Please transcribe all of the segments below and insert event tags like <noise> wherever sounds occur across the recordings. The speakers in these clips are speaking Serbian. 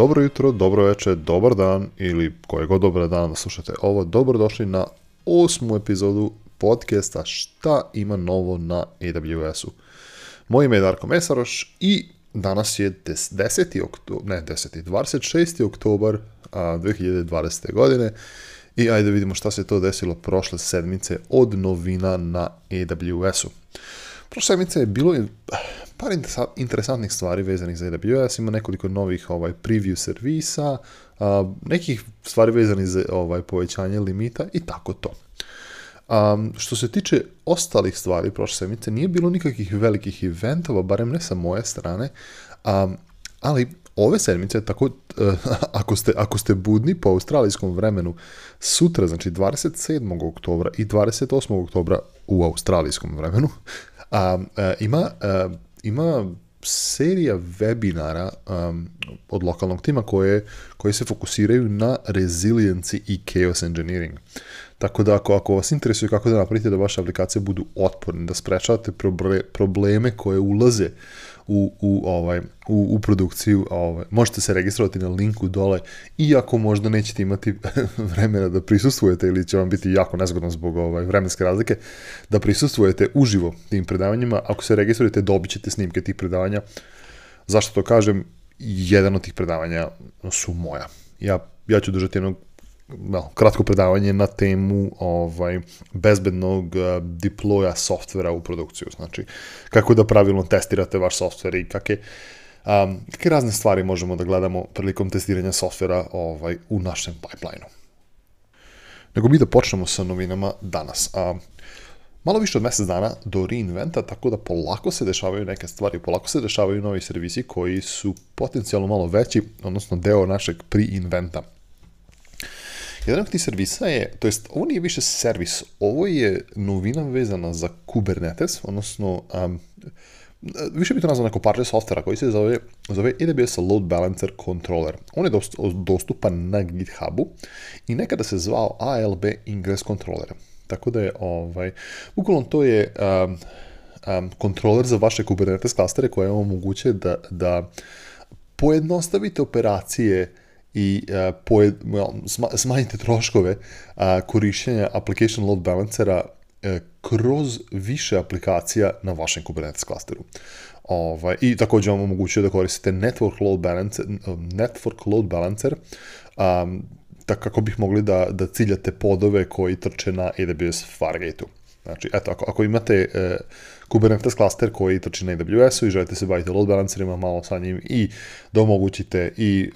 Dobro jutro, dobro večer, dobar dan ili koje god dobar dan da slušate ovo. Dobrodošli na osmu epizodu podcasta Šta ima novo na AWS-u. Moje ime je Darko Mesaroš i danas je 10. oktober, ne 10. 26. oktobar 2020. godine i ajde vidimo šta se to desilo prošle sedmice od novina na AWS-u. Prošle sedmice je bilo par interesantnih stvari vezanih za AWS, ima nekoliko novih ovaj, preview servisa, nekih stvari vezanih za ovaj, povećanje limita i tako to. Um, što se tiče ostalih stvari prošle sedmice, nije bilo nikakvih velikih eventova, barem ne sa moje strane, ali ove sedmice, tako, eh, <laughs> ako, ste, ako ste budni po australijskom vremenu, sutra, znači 27. oktobra i 28. oktobra u australijskom vremenu, <laughs> eh, ima eh, ima serija webinara um, od lokalnog tima koje, se fokusiraju na resiliency i chaos engineering. Tako da ako, ako vas interesuje kako da napravite da vaše aplikacije budu otporne, da sprečavate probleme koje ulaze u, u, ovaj, u, u produkciju. Ovaj. Možete se registrovati na linku dole, iako možda nećete imati <laughs> vremena da prisustvujete ili će vam biti jako nezgodno zbog ovaj, vremenske razlike, da prisustujete uživo tim predavanjima. Ako se registrujete, dobit ćete snimke tih predavanja. Zašto to kažem? Jedan od tih predavanja su moja. Ja, ja ću držati jednog kratko predavanje na temu ovaj, bezbednog eh, deploya softvera u produkciju. Znači, kako da pravilno testirate vaš softver i kakve, um, razne stvari možemo da gledamo prilikom testiranja softvera ovaj, u našem pipelineu. Nego mi da počnemo sa novinama danas. malo više od mjesec dana do reinventa, tako da polako se dešavaju neke stvari, polako se dešavaju novi servisi koji su potencijalno malo veći, odnosno deo našeg pre-inventa. Jedan od tih servisa je, to jest ovo nije više servis, ovo je novina vezana za Kubernetes, odnosno više bi to nazvao neko parče softvera koji se zove, zove AWS Load Balancer Controller. On je dostupan na GitHubu i nekada se zvao ALB Ingress Controller. Tako da je, ovaj, Ukolom to je um, kontroler za vaše Kubernetes klastere koje vam omogućuje da, da pojednostavite operacije i e, smanjite troškove e, korištenja application load balancera e, kroz više aplikacija na vašem Kubernetes klasteru. Ovaj, I također vam omogućuje da koristite network load balancer, network load balancer um, tako kako bih mogli da, da ciljate podove koji trče na AWS Fargateu. Znači, eto, ako, ako imate e, Kubernetes klaster koji trči na AWS-u i želite se baviti load balancerima, malo sa njim i da omogućite i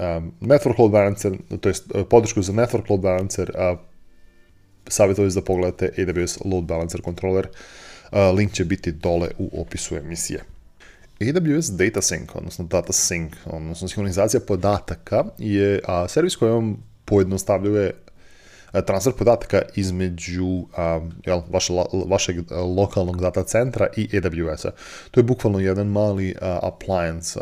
um, ehm, network load balancer, to jest e, podršku za network load balancer, uh, savjetujem da pogledate AWS load balancer controller, e, link će biti dole u opisu emisije. AWS Data Sync, odnosno Data Sync, odnosno sinhronizacija podataka je a, servis koji vam pojednostavljuje transfer podataka između jel, vaše, vašeg e, lokalnog data centra i AWS-a. To je bukvalno jedan mali appliance,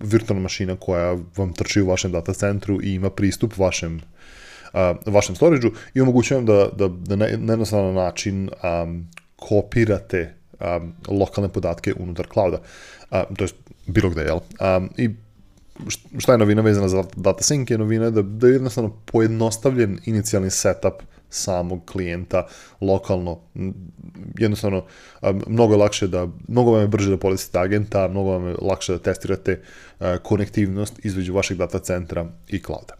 virtualna mašina koja vam trči u vašem data centru i ima pristup vašem vašem storage i omogućujem da, da, da na jednostavan način kopirate lokalne podatke unutar clouda, to je bilo gde, jel? I šta je novina vezana za datasync je novina da, da je jednostavno pojednostavljen inicijalni setup samog klijenta lokalno. Jednostavno, mnogo je lakše da, mnogo vam je brže da polisite agenta, mnogo vam je lakše da testirate konektivnost između vašeg data centra i clouda.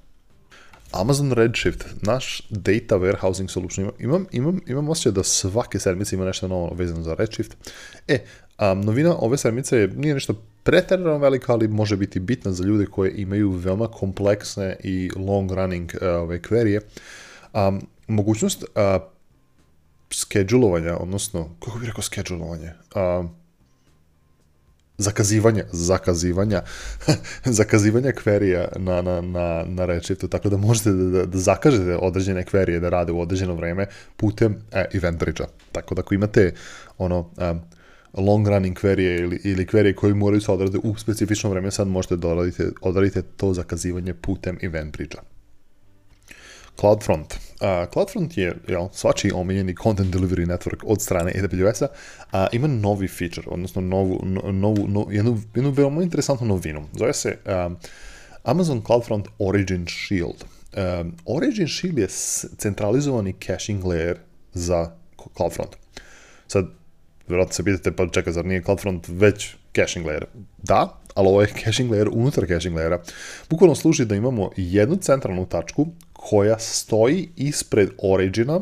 Amazon Redshift, naš data warehousing solution, imam, imam, osjećaj da svake sedmice ima nešto novo vezano za Redshift. E, novina ove sedmice je, nije nešto pretarano velika, ali može biti bitna za ljude koje imaju veoma kompleksne i long running e, ove kverije. Um, mogućnost uh, odnosno, kako bih rekao skedžulovanje? Um, e, zakazivanja, zakazivanja, <laughs> zakazivanja kverija na, na, na, na tako da možete da, da, zakažete određene kverije da rade u određeno vreme putem uh, event bridge-a. Tako da ako imate ono, long running query ili, ili query koji moraju se odraditi u specifičnom vremenu, sad možete da odradite, odradite to zakazivanje putem event bridge-a. CloudFront. CloudFront je jel, svačiji omiljeni content delivery network od strane AWS-a, a ima novi feature, odnosno novu, novu, jednu, jednu veoma interesantnu novinu. Zove se um, Amazon CloudFront Origin Shield. Um, Origin Shield je centralizovani caching layer za CloudFront. Sad, vjerojatno se pitate, pa čekaj, zar nije CloudFront već caching layer? Da, ali ovo je caching layer unutar caching layera. Bukvalno služi da imamo jednu centralnu tačku koja stoji ispred origina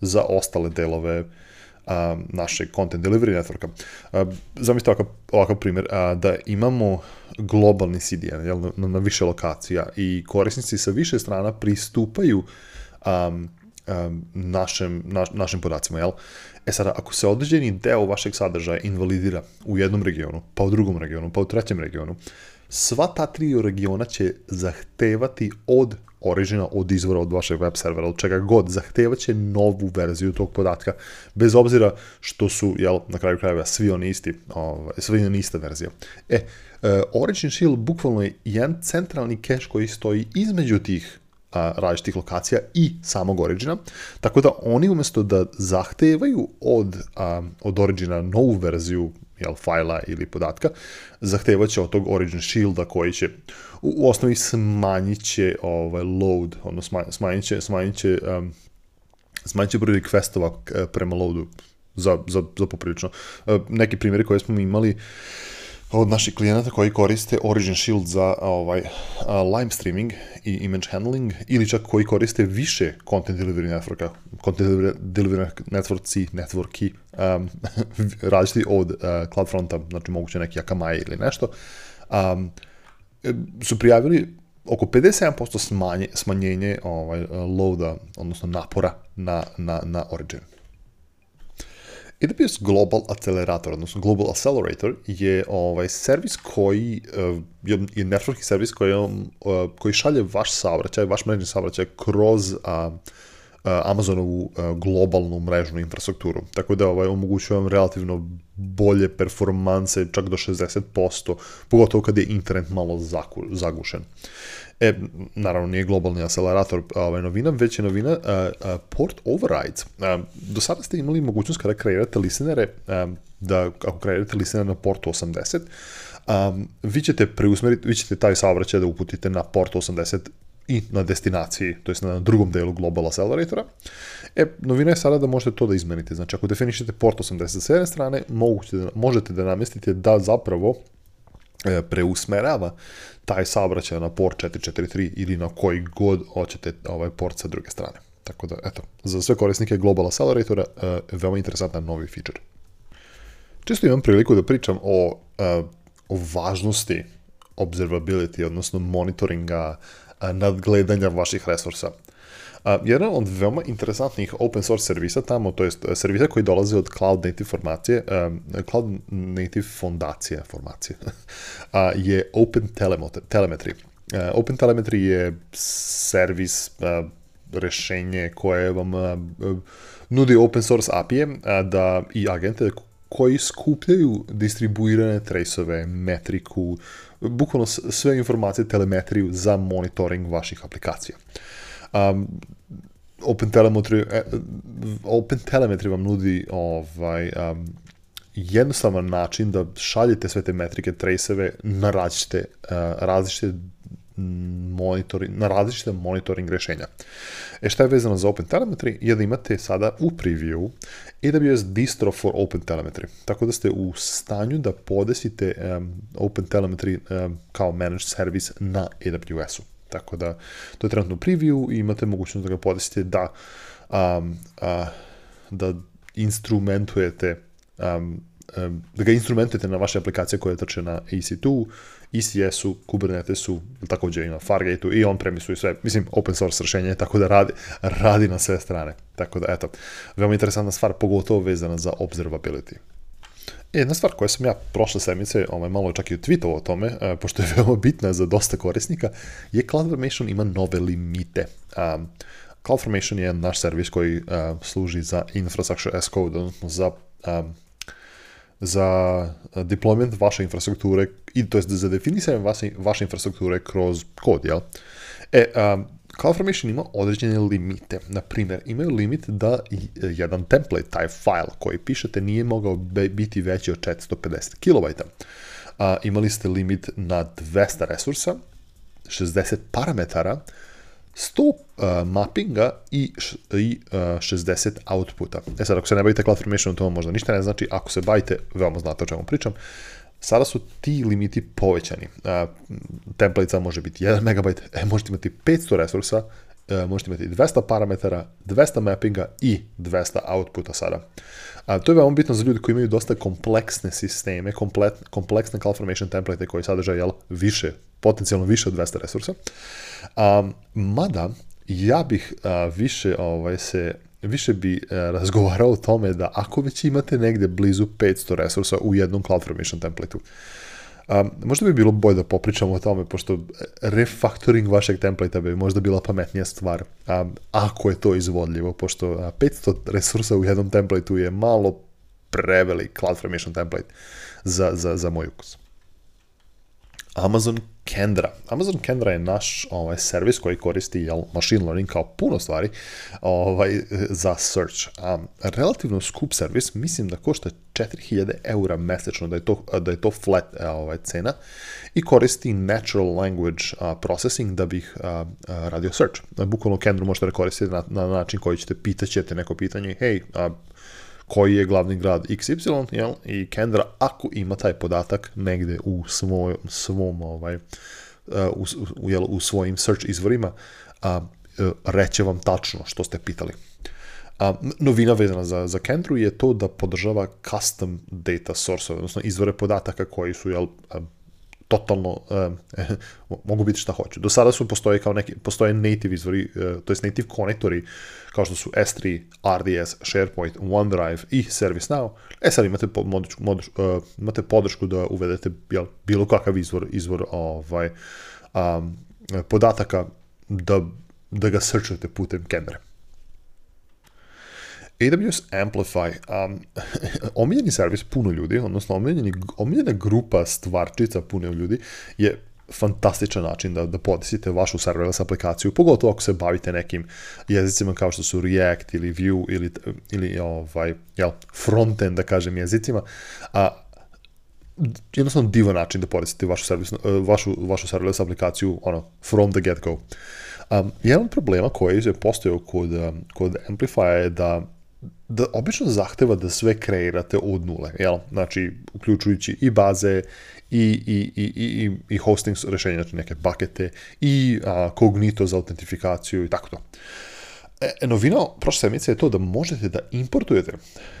za ostale delove naše content delivery networka. Zamislite ovakav, primjer, da imamo globalni CDN na, više lokacija i korisnici sa više strana pristupaju našem, našim podacima, jel? E sada, ako se određeni deo vašeg sadržaja invalidira u jednom regionu, pa u drugom regionu, pa u trećem regionu, sva ta tri regiona će zahtevati od origina, od izvora, od vašeg web servera, od čega god, zahtevat će novu verziju tog podatka, bez obzira što su, jel, na kraju krajeva, svi oni isti, ovaj, svi oni ista verzija. E, eh, Origin Shield bukvalno je jedan centralni cache koji stoji između tih različitih lokacija i samog Origina, tako da oni umjesto da zahtevaju od, od Origina novu verziju jel, fajla ili podatka, zahtevat će od tog Origin Shielda koji će u, osnovi smanjit će ovaj, load, odnosno smanjit će, smanjit će, um, smanjit će broj requestova prema loadu za, za, za poprilično. E, neki primjeri koje smo imali od naših klijenata koji koriste Origin Shield za ovaj, live streaming i image handling ili čak koji koriste više content delivery networka, content delivery networki, networki um, <laughs> različiti od uh, CloudFronta, znači moguće neki Akamai ili nešto, um, su prijavili oko 57% smanje, smanjenje ovaj, loada, odnosno napora na, na, na Origin. AWS Global Accelerator, odnosno Global Accelerator je ovaj servis koji eh, je networking servis koji, eh, koji šalje vaš saobraćaj, vaš mrežni saobraćaj kroz Amazonovu eh, globalnu mrežnu infrastrukturu. Tako da ovaj, omogućuje vam relativno bolje performanse, čak do 60%, pogotovo kad je internet malo zagušen. е, наравно, не е глобални аселератор овај новина, веќе новина а, а, порт Override. А, до сада сте имали могуćност да креирате лисенере, а, да, ако креирате лисенер на порт 80, а, ви ќе преусмерите, ви ќе тај саобраќај да упутите на порт 80 и на дестинации, тоест на другом делу Global Accelerator, е новина е сада да можете тоа да измените. Значи, ако дефинишите порт една страна, можете да, можете да наместите да заправо E, preusmerava taj saobraćaj na port 443 ili na koji god hoćete ovaj port sa druge strane. Tako da, eto, za sve korisnike Global Acceleratora, e, veoma interesantan novi feature. Često imam priliku da pričam o, e, o važnosti observability, odnosno monitoringa, nadgledanja vaših resursa jedan od veoma interesantnih open source servisa tamo, to je e, servisa koji dolaze od Cloud Native formacije, e, Cloud Native fondacije, formacije, <laughs> je Open Telemetry. E, open Telemetry je servis, rešenje koje vam nudi open source API-e da, i agente koji skupljaju distribuirane traceove, metriku, bukvalno sve informacije telemetriju za monitoring vaših aplikacija. Open Telemetry, e, Open Telemetry vam nudi ovaj, um, jednostavan način da šaljete sve te metrike, traceve na različite, uh, različite na različite monitoring rješenja. E šta je vezano za Open Telemetry je da imate sada u preview AWS distro for Open Telemetry. Tako da ste u stanju da podesite Open Telemetry kao managed service na AWS-u. Tako da, to je trenutno preview i imate mogućnost da ga podesite da, um, da instrumentujete um, um, da ga instrumentujete na vaše aplikacije koje trče na EC2, ECS-u, Kubernetesu, također i na Fargate-u i on-premisu i sve, mislim, open source rješenje, tako da radi, radi na sve strane. Tako da, eto, veoma interesantna stvar, pogotovo vezana za observability. Jedna stvar koja sam ja prošle sedmice, ovaj, malo čak i u o tome, e, pošto je veoma bitna za dosta korisnika, je CloudFormation ima nove limite. Um, CloudFormation je naš servis koji e, služi za infrastructure as code, odnosno za um, za deployment vaše infrastrukture, i to jest za definisanje vaše, vaše infrastrukture kroz kod, jel? E, CloudFormation ima određene limite. Na primjer, imaju limit da e, jedan template, taj file koji pišete, nije mogao biti veći od 450 KB. A, imali ste limit na 200 resursa, 60 parametara, 100 e, mappinga i, 60 e, outputa. E sad, ako se ne bavite CloudFormationom, to vam možda ništa ne znači. Ako se bavite, veoma znate o čemu pričam. Sada su ti limiti povećani. Templica može biti 1 MB, e, možete imati 500 resursa, e, možete imati 200 parametara, 200 mappinga i 200 outputa sada. to je veoma bitno za ljudi koji imaju dosta kompleksne sisteme, komplet, kompleksne CloudFormation template koji sadržaju jel, više, potencijalno više od 200 resursa. mada, ja bih više ovaj, se više bi e, razgovarao o tome da ako već imate negdje blizu 500 resursa u jednom Cloud Formation templateu, um, možda bi bilo bolje da popričamo o tome, pošto e, refaktoring vašeg templeta bi možda bila pametnija stvar, um, ako je to izvodljivo, pošto 500 e, resursa u jednom templateu je malo preveli CloudFormation template za, za, za moj ukus. Amazon Kendra. Amazon Kendra je naš ovaj, servis koji koristi jel, machine learning kao puno stvari ovaj, za search. A relativno skup servis, mislim da košta 4000 eura mesečno, da je to, da je to flat e, ovaj, cena i koristi natural language processing da bih radio search. Bukvalno Kendru možete koristiti na, na način koji ćete, pitat ćete neko pitanje, hej, koji je glavni grad XY, jel? I Kendra, ako ima taj podatak negde u svoj, svom, ovaj, eh, u, u svojim search izvorima, a, eh, reće vam tačno što ste pitali. A, novina vezana za, za Kendru je to da podržava custom data source, odnosno izvore podataka koji su jel, eh, totalno <laughs> mogu biti šta hoću. Do sada su postoje kao neki postoje native izvori, e, to jest native konektori kao što su S3, RDS, SharePoint, OneDrive i ServiceNow. E sad imate podršku, e, imate podršku da uvedete jel, bilo kakav izvor izvor ovaj um, podataka da da ga searchujete putem kemere. AWS Amplify, um, <laughs> omiljeni servis puno ljudi, odnosno omiljeni, omiljena grupa stvarčica puno ljudi je fantastičan način da, da podesite vašu serverless aplikaciju, pogotovo ako se bavite nekim jezicima kao što su React ili Vue ili, ili ovaj, jel, frontend, da kažem, jezicima. A, jednostavno divan način da podesite vašu, servis, vašu, vašu serverless aplikaciju ono, from the get-go. Um, jedan od problema koji je postojao kod, kod Amplify je da da obično zahteva da sve kreirate od nule, jel? Znači, uključujući i baze, i, i, i, i, i hosting rešenja, znači neke bakete, i Cognito kognito za autentifikaciju i tako to. E, novina prošle sedmice je to da možete da importujete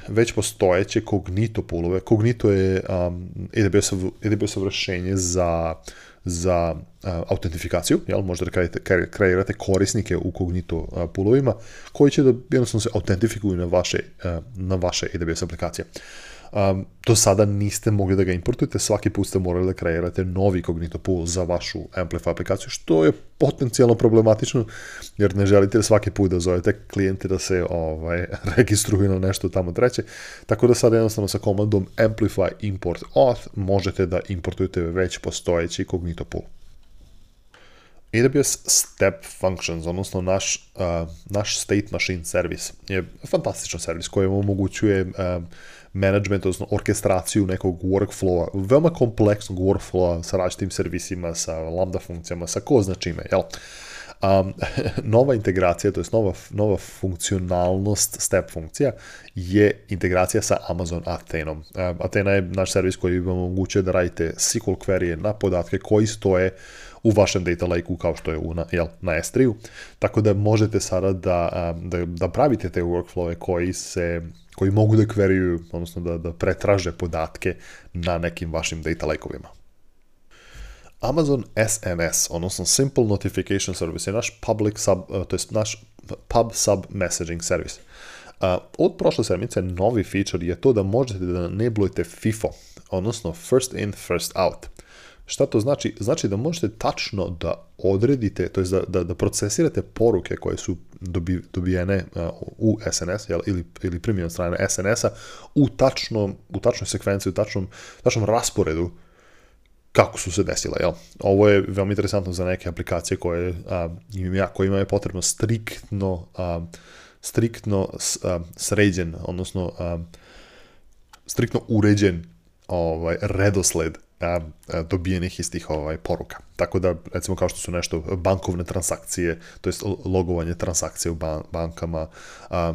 već postojeće kognito pulove. Kognito je um, aws rešenje za za autentifikaciju, jel? možda da kreirate korisnike u kognito pulovima koji će da jednostavno se autentifikuju na vaše, na vaše AWS aplikacije do sada niste mogli da ga importujete, svaki put ste morali da kreirate novi Cognito Pool za vašu Amplify aplikaciju, što je potencijalno problematično, jer ne želite svaki put da zovete klijente da se ovaj, <laughs> registruju na nešto tamo treće, tako da sada jednostavno sa komandom Amplify import auth možete da importujete već postojeći Cognito Pool. AWS Step Functions, odnosno naš, naš State Machine servis, je fantastičan servis koji vam omogućuje management, odnosno orkestraciju nekog workflowa, veoma kompleksnog workflowa sa različitim servisima, sa lambda funkcijama, sa ko zna čime, jel? Um, <laughs> nova integracija, to je nova, nova funkcionalnost step funkcija je integracija sa Amazon Athenom. Athena je naš servis koji vam omogućuje da radite SQL query na podatke koji stoje u vašem data lake kao što je u, na, jel, na S3-u. Tako da možete sada da, pravite te workflowe koji se koji mogu da kveriju, odnosno da, da pretraže podatke na nekim vašim data Amazon SNS, odnosno Simple Notification Service, je naš public sub, e, to je naš pub sub messaging service. E, od prošle sedmice novi feature je to da možete da neblujete FIFO, odnosno first in, first out. Šta to znači? Znači da možete tačno da odredite, to je da, da, da procesirate poruke koje su dobijene u SNS jel, ili, ili primljene od strane SNS-a u, tačnom, u tačnoj sekvenciji, u tačnom, tačnom rasporedu kako su se desile, jel? Ovo je veoma interesantno za neke aplikacije koje a, im ja, kojima je potrebno striktno, striktno sređen, odnosno striktno uređen ovaj, redosled dobijenih istih ovaj, poruka. Tako da, recimo kao što su nešto bankovne transakcije, to jest logovanje transakcije u bankama, a,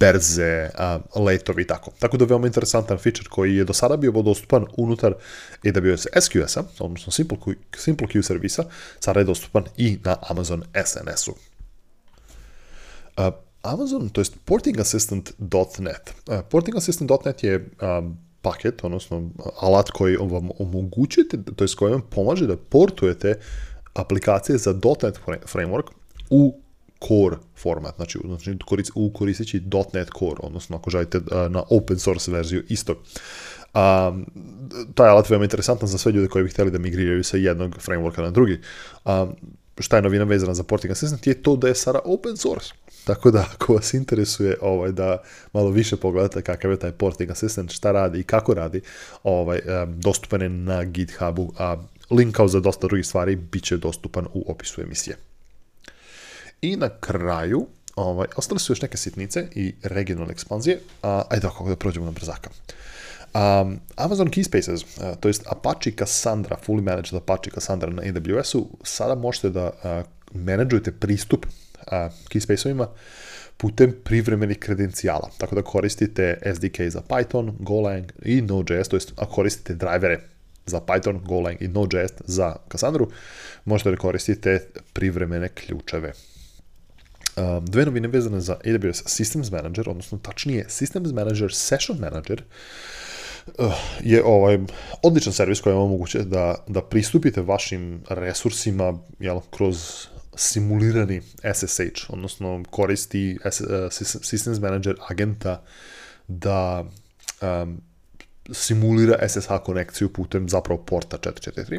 berze, letovi i tako. Tako da je veoma interesantan feature koji je do sada bio dostupan unutar AWS SQS-a, odnosno Simple Queue servisa, sada je dostupan i na Amazon SNS-u. Amazon, to jest portingassistant.net. Portingassistant.net je paket, odnosno alat koji vam omogućuje, to je koji vam pomaže da portujete aplikacije za .NET framework u core format, znači, znači u koristeći .NET Core, odnosno ako želite e, na open source verziju isto. taj alat je veoma interesantan za sve ljude koji bi htjeli da migriraju sa jednog frameworka na drugi šta je novina vezana za Porting Assistant je to da je Sara open source. Tako da ako vas interesuje ovaj, da malo više pogledate kakav je taj Porting Assistant, šta radi i kako radi, ovaj, dostupan je na GitHubu, a link kao za dosta drugih stvari bit će dostupan u opisu emisije. I na kraju, ovaj, ostale su još neke sitnice i regionalne ekspanzije, a ajde ako da prođemo na brzaka. Um, Amazon Keyspaces, uh, to jest Apache Cassandra, fully managed Apache Cassandra na AWS-u, sada možete da uh, pristup uh, ovima putem privremenih kredencijala. Tako da koristite SDK za Python, Golang i Node.js, to jest ako koristite drivere za Python, Golang i Node.js za Cassandru, možete da koristite privremene ključeve. Um, dve novine vezane za AWS Systems Manager, odnosno tačnije Systems Manager Session Manager, je ovaj odličan servis koji vam omogućuje da, da pristupite vašim resursima jel, kroz simulirani SSH, odnosno koristi eh, Systems Manager agenta da simulira SSH konekciju putem zapravo porta 443.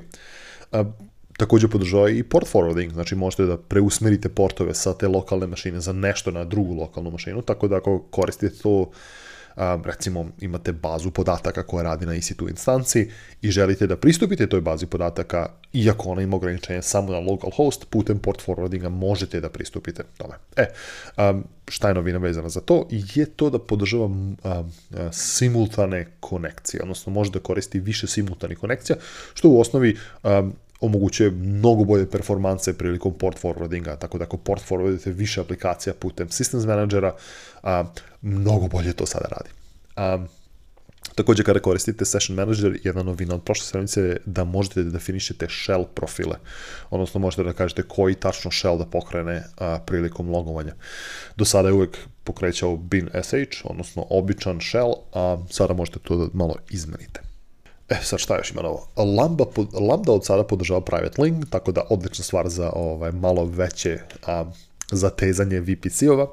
Um, takođe podržava i port forwarding, znači možete da preusmerite portove sa te lokalne mašine za nešto na drugu lokalnu mašinu, tako da ako koristite to recimo imate bazu podataka koja radi na EC2 instanci i želite da pristupite toj bazi podataka, iako ona ima ograničenje samo na localhost, putem port forwardinga možete da pristupite tome. E, šta je novina vezana za to? Je to da podržava simultane konekcije, odnosno može da koristi više simultanih konekcija, što u osnovi omogućuje mnogo bolje performanse prilikom port forwardinga, tako da ako port forwardite više aplikacija putem systems managera, a, mnogo bolje to sada radi. A, također kada koristite session manager, jedna novina od prošle stranice je da možete da definišete shell profile, odnosno možete da kažete koji tačno shell da pokrene prilikom logovanja. Do sada je uvek pokrećao bin sh, odnosno običan shell, a sada možete to da malo izmenite. E, sad šta još ima novo? Lambda, Lambda od sada podržava private link, tako da odlična stvar za ovaj, malo veće a, zatezanje VPC-ova.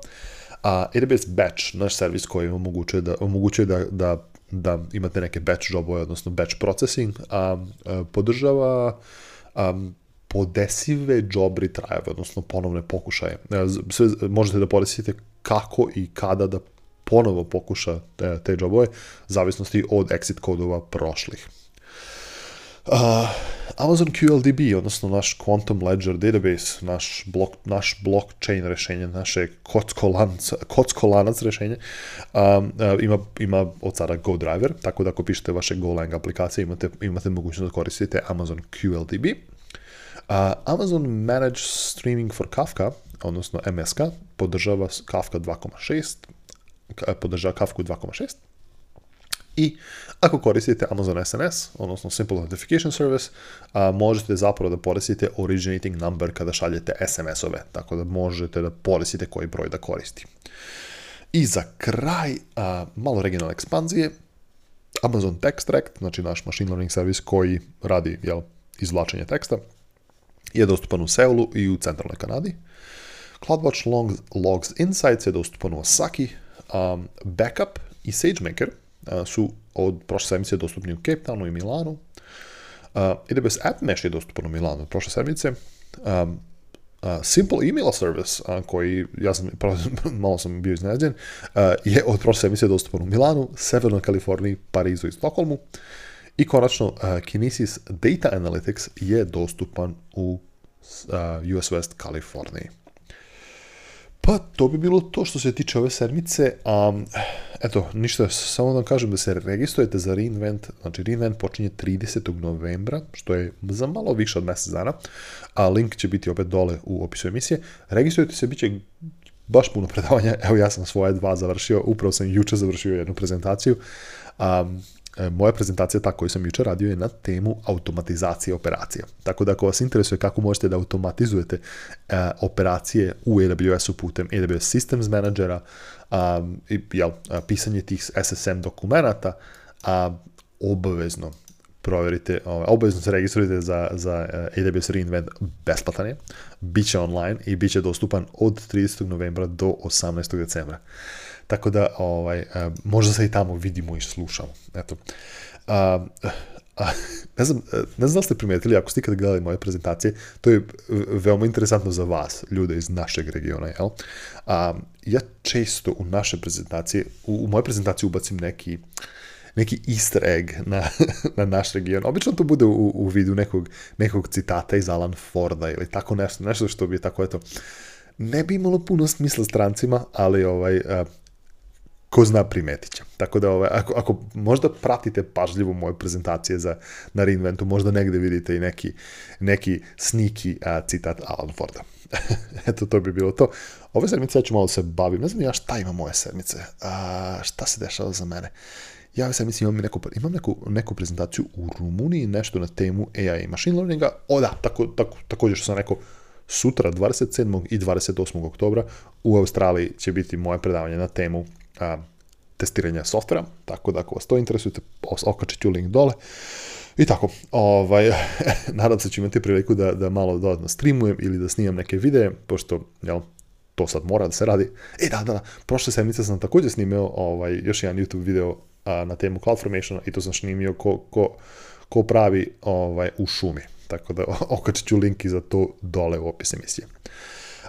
A rbs Batch, naš servis koji omogućuje da, omogućuje da, da, da imate neke batch jobove, odnosno batch processing, a, e, podržava a, podesive job retrieve, odnosno ponovne pokušaje. E, sve možete da podesite kako i kada da ponovo pokuša te, te jobove, zavisnosti od exit kodova prošlih. Amazon QLDB, odnosno naš Quantum Ledger Database, naš, blok, naš blockchain rešenje, naše kockolanac, rješenje, rešenje, ima, ima od sada Go tako da ako pišete vaše Golang aplikacije imate, imate mogućnost da koristite Amazon QLDB. Amazon Managed Streaming for Kafka, odnosno MSK, podržava Kafka 2.6, podržava Kafka 2.6. I ako koristite Amazon SNS, odnosno Simple Notification Service, a, možete zapravo da porisite originating number kada šaljete SMS-ove, tako da možete da koristite koji broj da koristi. I za kraj, malo regionalne ekspanzije, Amazon Textract, znači naš machine learning servis koji radi jel, izvlačenje teksta, je dostupan u Seulu i u centralnoj Kanadi. CloudWatch Logs Insights je dostupan u Osaki, Um, Backup i SageMaker uh, su od prošle sedmice dostupni u Cape Townu i Milanu. Uh, AWS App Mesh je dostupan u Milanu od prošle sedmice. Um, uh, Simple Email Service, uh, koji, ja sam, <laughs> malo sam bio iznenađen, uh, je od prošle sedmice dostupan u Milanu, Severnoj Kaliforniji, Parizu i Stokholmu. I konačno, Kinesis Data Analytics je dostupan u US West Kaliforniji. Pa, to bi bilo to što se tiče ove sedmice, a eto, ništa, samo da vam kažem da se registrujete za Reinvent, znači Reinvent počinje 30. novembra, što je za malo više od mjesec dana, a link će biti opet dole u opisu emisije. Registrujete se, bit će baš puno predavanja, evo ja sam svoje dva završio, upravo sam juče završio jednu prezentaciju, um, E, moja prezentacija ta koju sam jučer radio je na temu automatizacije operacija. Tako da ako vas interesuje kako možete da automatizujete e, operacije u AWS-u putem AWS Systems Managera, pisanje tih SSM dokumenata, a obavezno provjerite, ovaj, obavezno se registrujete za, za eh, AWS reInvent, besplatan je, bit će online i bit će dostupan od 30. novembra do 18. decembra. Tako da, ovaj, eh, možda se i tamo vidimo i slušamo. Eto. Eh, ah, ne, znam, ne znam da ste primijetili, ako ste ikad gledali moje prezentacije, to je veoma interesantno za vas, ljude iz našeg regiona, jel? A, ja često u naše prezentacije, u, u moje prezentacije ubacim neki, neki easter egg <laughs> na, naš region. Obično to bude u, u vidu nekog, nekog citata iz Alan Forda ili tako nešto, nešto što bi tako, eto, ne bi imalo puno smisla strancima, ali ovaj, a, eh, ko zna primetit će. Tako da ovaj, ako, ako možda pratite pažljivo moje prezentacije za, na Reinventu, možda negde vidite i neki, neki sniki eh, citat Alan Forda. <laughs> Eto, to bi bilo to. Ove sedmice ja ću malo se bavim. Ne znam ja šta ima moje sedmice. Eh, šta se dešava za mene? ja sam mislim imam neku, imam neku, neku prezentaciju u Rumuniji, nešto na temu AI i machine learninga, o da, tako, tako, također što sam rekao, sutra 27. i 28. oktobra u Australiji će biti moje predavanje na temu testiranja softvera, tako da ako vas to interesujete, okačit ću link dole. I tako, ovaj, <laughs> nadam se ću imati priliku da, da malo dodatno streamujem ili da snimam neke videe, pošto, jel, to sad mora da se radi. E da, da, da prošle sedmice sam također snimio ovaj, još jedan YouTube video a, na temu CloudFormationa i to sam snimio ko, ko, ko pravi ovaj, u šumi. Tako da <laughs> okačit ću link za to dole u opis emisije.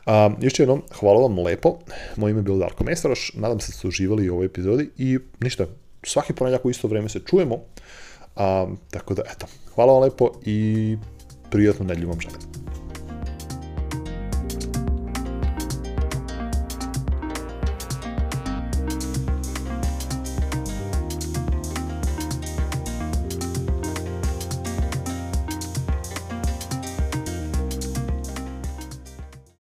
A, još jednom, hvala vam lepo. Moje ime je bilo Darko Mestaroš, nadam se da ste uživali u ovoj epizodi i ništa, svaki ponedjeljak u isto vrijeme se čujemo. tako da, eto, hvala vam lepo i prijatno nedljivom želim.